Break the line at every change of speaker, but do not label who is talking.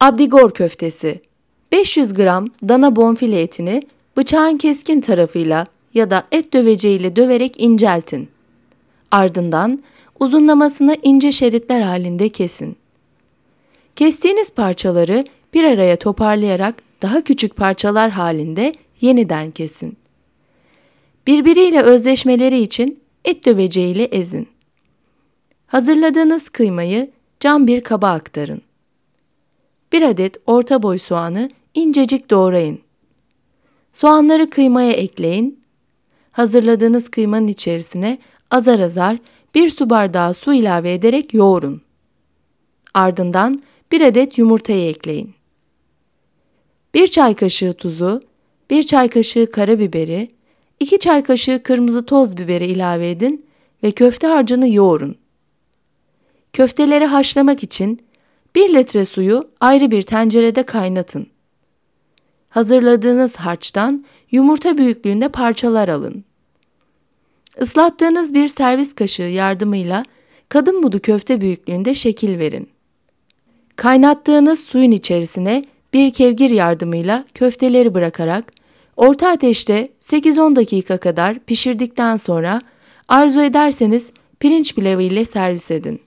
Abdigor köftesi 500 gram dana bonfile etini bıçağın keskin tarafıyla ya da et döveceğiyle döverek inceltin. Ardından uzunlamasına ince şeritler halinde kesin. Kestiğiniz parçaları bir araya toparlayarak daha küçük parçalar halinde yeniden kesin. Birbiriyle özleşmeleri için et döveceğiyle ezin. Hazırladığınız kıymayı cam bir kaba aktarın. Bir adet orta boy soğanı incecik doğrayın. Soğanları kıymaya ekleyin. Hazırladığınız kıymanın içerisine azar azar bir su bardağı su ilave ederek yoğurun. Ardından bir adet yumurtayı ekleyin. Bir çay kaşığı tuzu, bir çay kaşığı karabiberi, iki çay kaşığı kırmızı toz biberi ilave edin ve köfte harcını yoğurun. Köfteleri haşlamak için 1 litre suyu ayrı bir tencerede kaynatın. Hazırladığınız harçtan yumurta büyüklüğünde parçalar alın. Islattığınız bir servis kaşığı yardımıyla kadın budu köfte büyüklüğünde şekil verin. Kaynattığınız suyun içerisine bir kevgir yardımıyla köfteleri bırakarak orta ateşte 8-10 dakika kadar pişirdikten sonra arzu ederseniz pirinç pilavı ile servis edin.